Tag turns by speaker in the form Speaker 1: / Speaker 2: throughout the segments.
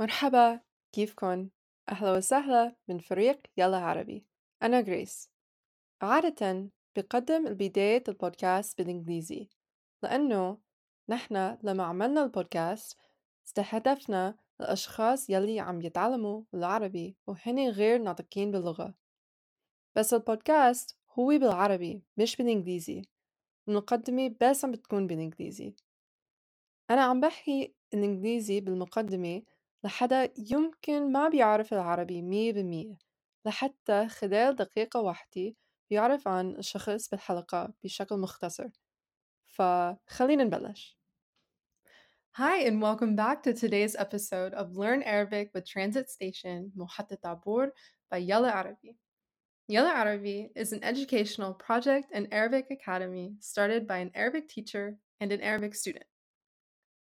Speaker 1: مرحبا كيفكن؟ أهلا وسهلا من فريق يلا عربي. أنا غريس. عادة بقدم البداية البودكاست بالإنجليزي لأنه نحن لما عملنا البودكاست استهدفنا الأشخاص يلي عم يتعلموا العربي وهن غير ناطقين باللغة. بس البودكاست هو بالعربي مش بالإنجليزي. المقدمة بس عم بتكون بالإنجليزي. أنا عم بحكي الإنجليزي بالمقدمة لحدا يمكن ما بيعرف العربي مية بالمية لحتى خلال دقيقة واحدة بيعرف عن الشخص بالحلقة بشكل مختصر فخلينا نبلش Hi and welcome back to today's episode of Learn Arabic with Transit Station محطة عبور by Yalla Arabi. Yalla Arabi is an educational project and Arabic academy started by an Arabic teacher and an Arabic student.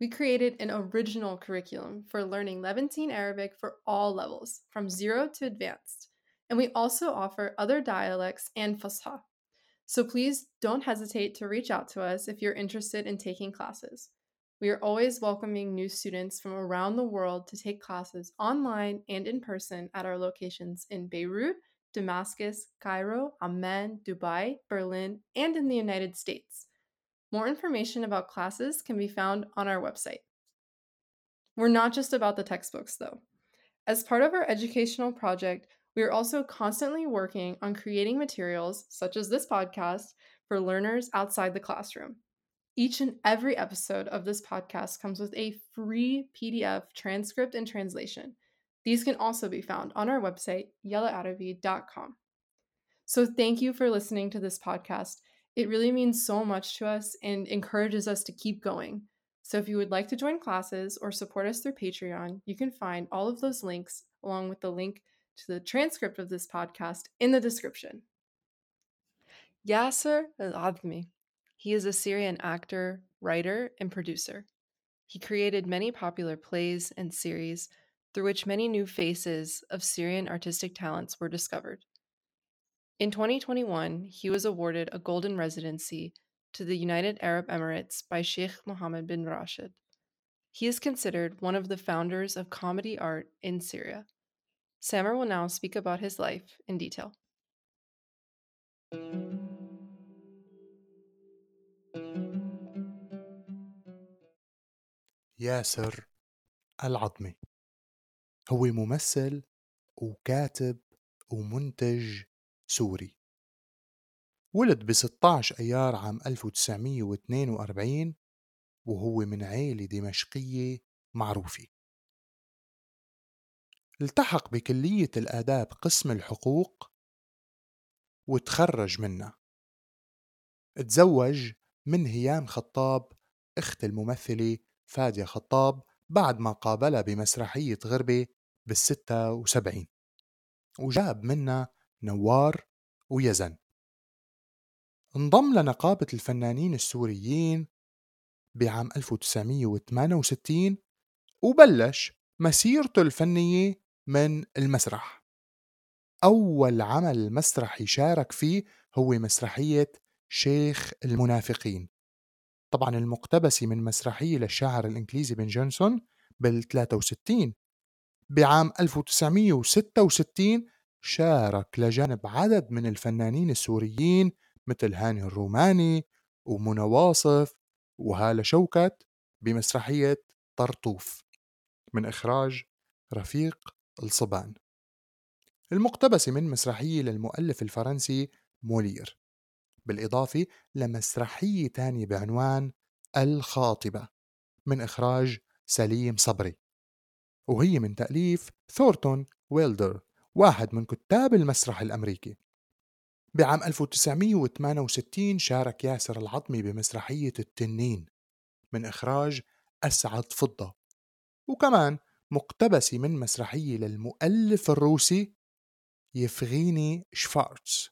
Speaker 1: We created an original curriculum for learning Levantine Arabic for all levels, from zero to advanced. And we also offer other dialects and Fusha. So please don't hesitate to reach out to us if you're interested in taking classes. We are always welcoming new students from around the world to take classes online and in person at our locations in Beirut, Damascus, Cairo, Amman, Dubai, Berlin, and in the United States. More information about classes can be found on our website. We're not just about the textbooks, though. As part of our educational project, we are also constantly working on creating materials, such as this podcast, for learners outside the classroom. Each and every episode of this podcast comes with a free PDF transcript and translation. These can also be found on our website, yellaarabi.com. So, thank you for listening to this podcast it really means so much to us and encourages us to keep going. So if you would like to join classes or support us through Patreon, you can find all of those links along with the link to the transcript of this podcast in the description. Yasser Al-Adhmi. He is a Syrian actor, writer, and producer. He created many popular plays and series through which many new faces of Syrian artistic talents were discovered. In 2021, he was awarded a golden residency to the United Arab Emirates by Sheikh Mohammed bin Rashid. He is considered one of the founders of comedy art in Syria. Samer will now speak about his life in detail.
Speaker 2: ياسر العظمي هو ممثل وكاتب ومنتج سوري. ولد ب 16 أيار عام 1942 وهو من عيلة دمشقية معروفة. التحق بكلية الآداب قسم الحقوق وتخرج منها. تزوج من هيام خطاب أخت الممثلة فادية خطاب بعد ما قابلها بمسرحية غربة بالستة وسبعين. وجاب منها نوار ويزن. انضم لنقابة الفنانين السوريين بعام 1968 وبلش مسيرته الفنية من المسرح. أول عمل مسرحي شارك فيه هو مسرحية شيخ المنافقين. طبعا المقتبسة من مسرحية للشاعر الإنجليزي بن جونسون بال 63 بعام 1966 شارك لجانب عدد من الفنانين السوريين مثل هاني الروماني ومنى واصف وهالة شوكت بمسرحية طرطوف من إخراج رفيق الصبان. المقتبسة من مسرحية للمؤلف الفرنسي مولير بالإضافة لمسرحية تانية بعنوان الخاطبة من إخراج سليم صبري وهي من تأليف ثورتون ويلدر. واحد من كتاب المسرح الأمريكي. بعام 1968 شارك ياسر العظمي بمسرحية التنين من إخراج أسعد فضة. وكمان مقتبسة من مسرحية للمؤلف الروسي يفغيني شفارتس.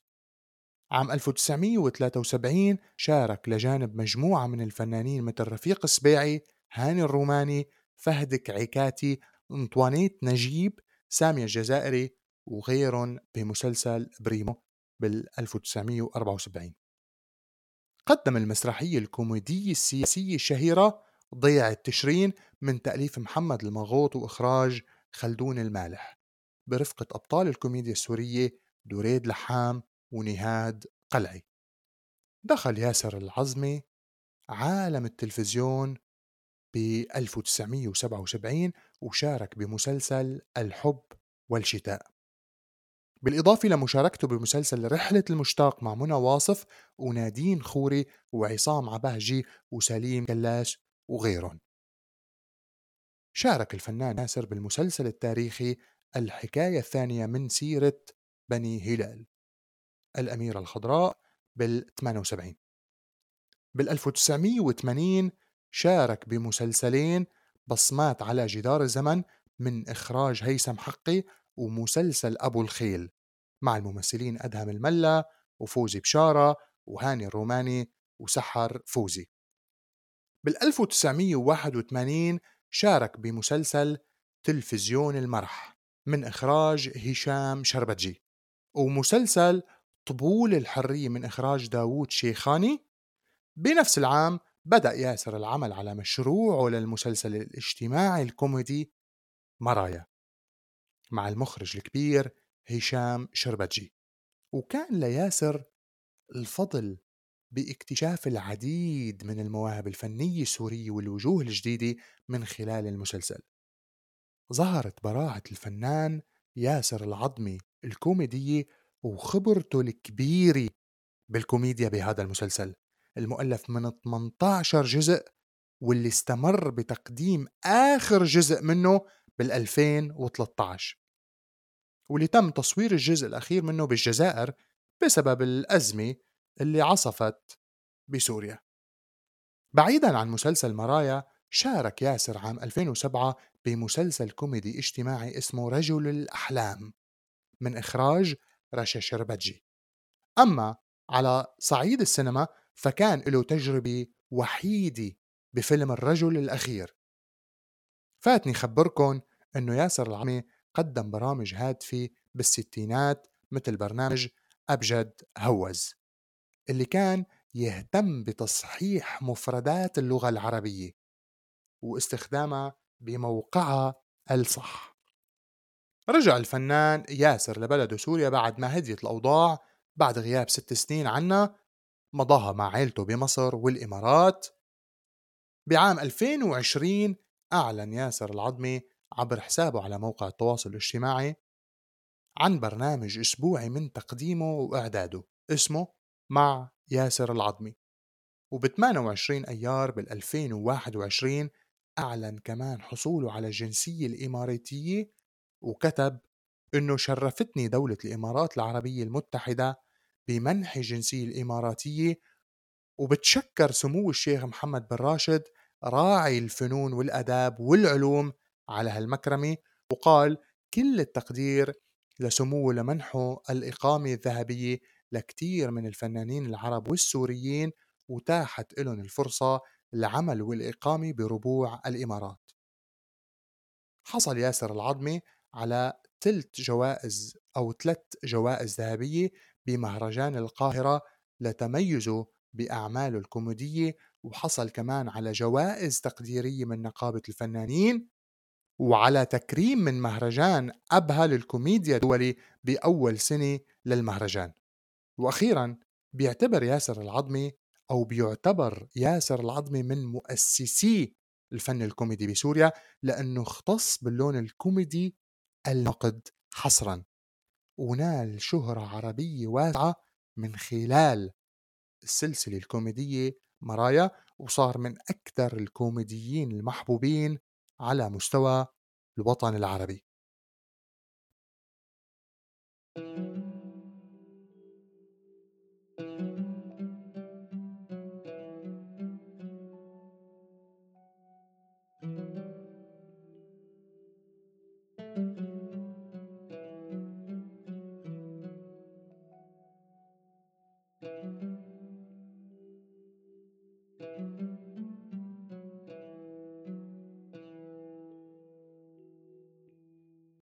Speaker 2: عام 1973 شارك لجانب مجموعة من الفنانين مثل رفيق السبيعي هاني الروماني فهد كعيكاتي أنطوانيت نجيب سامية الجزائري وغيرهم بمسلسل بريمو بال 1974 قدم المسرحية الكوميدية السياسية الشهيرة ضيع التشرين من تأليف محمد المغوط وإخراج خلدون المالح برفقة أبطال الكوميديا السورية دريد لحام ونهاد قلعي. دخل ياسر العظمي عالم التلفزيون ب 1977 وشارك بمسلسل الحب والشتاء. بالإضافة لمشاركته بمسلسل رحلة المشتاق مع منى واصف ونادين خوري وعصام عباهجي وسليم كلاش وغيرهم. شارك الفنان ناصر بالمسلسل التاريخي الحكاية الثانية من سيرة بني هلال. الأميرة الخضراء بال 78 بال 1980 شارك بمسلسلين بصمات على جدار الزمن من إخراج هيثم حقي ومسلسل أبو الخيل مع الممثلين أدهم الملا وفوزي بشارة وهاني الروماني وسحر فوزي. بال 1981 شارك بمسلسل تلفزيون المرح من إخراج هشام شربتجي. ومسلسل طبول الحرية من إخراج داوود شيخاني. بنفس العام بدأ ياسر العمل على مشروعه للمسلسل الاجتماعي الكوميدي مرايا. مع المخرج الكبير هشام شربتجي. وكان لياسر الفضل باكتشاف العديد من المواهب الفنية السورية والوجوه الجديدة من خلال المسلسل. ظهرت براعة الفنان ياسر العظمي الكوميدية وخبرته الكبيرة بالكوميديا بهذا المسلسل. المؤلف من 18 جزء واللي استمر بتقديم آخر جزء منه بال 2013 واللي تم تصوير الجزء الأخير منه بالجزائر بسبب الأزمة اللي عصفت بسوريا. بعيدا عن مسلسل مرايا شارك ياسر عام 2007 بمسلسل كوميدي اجتماعي اسمه رجل الأحلام من إخراج رشا شربتجي. أما على صعيد السينما فكان له تجربة وحيدة بفيلم الرجل الأخير. فاتني خبركن أنه ياسر العمي قدم برامج هادفة بالستينات مثل برنامج أبجد هوز اللي كان يهتم بتصحيح مفردات اللغة العربية واستخدامها بموقعها الصح. رجع الفنان ياسر لبلده سوريا بعد ما هديت الأوضاع بعد غياب ست سنين عنا مضاها مع عيلته بمصر والإمارات. بعام 2020 أعلن ياسر العظمي عبر حسابه على موقع التواصل الاجتماعي عن برنامج أسبوعي من تقديمه وإعداده اسمه مع ياسر العظمي. وب 28 أيار بال 2021 أعلن كمان حصوله على الجنسية الإماراتية وكتب إنه شرفتني دولة الإمارات العربية المتحدة بمنح الجنسية الإماراتية. وبتشكر سمو الشيخ محمد بن راشد راعي الفنون والأداب والعلوم على هالمكرمة وقال كل التقدير لسموه لمنحه الإقامة الذهبية لكتير من الفنانين العرب والسوريين وتاحت لهم الفرصة العمل والإقامة بربوع الإمارات. حصل ياسر العظمي على تلت جوائز أو ثلاث جوائز ذهبية بمهرجان القاهرة لتميزه بأعماله الكوميدية وحصل كمان على جوائز تقديرية من نقابة الفنانين وعلى تكريم من مهرجان أبها للكوميديا الدولي بأول سنة للمهرجان. وأخيرا بيعتبر ياسر العظمي أو بيعتبر ياسر العظمي من مؤسسي الفن الكوميدي بسوريا لأنه اختص باللون الكوميدي النقد حصرا. ونال شهرة عربية واسعة من خلال السلسلة الكوميدية مرايا وصار من أكثر الكوميديين المحبوبين على مستوى الوطن العربي.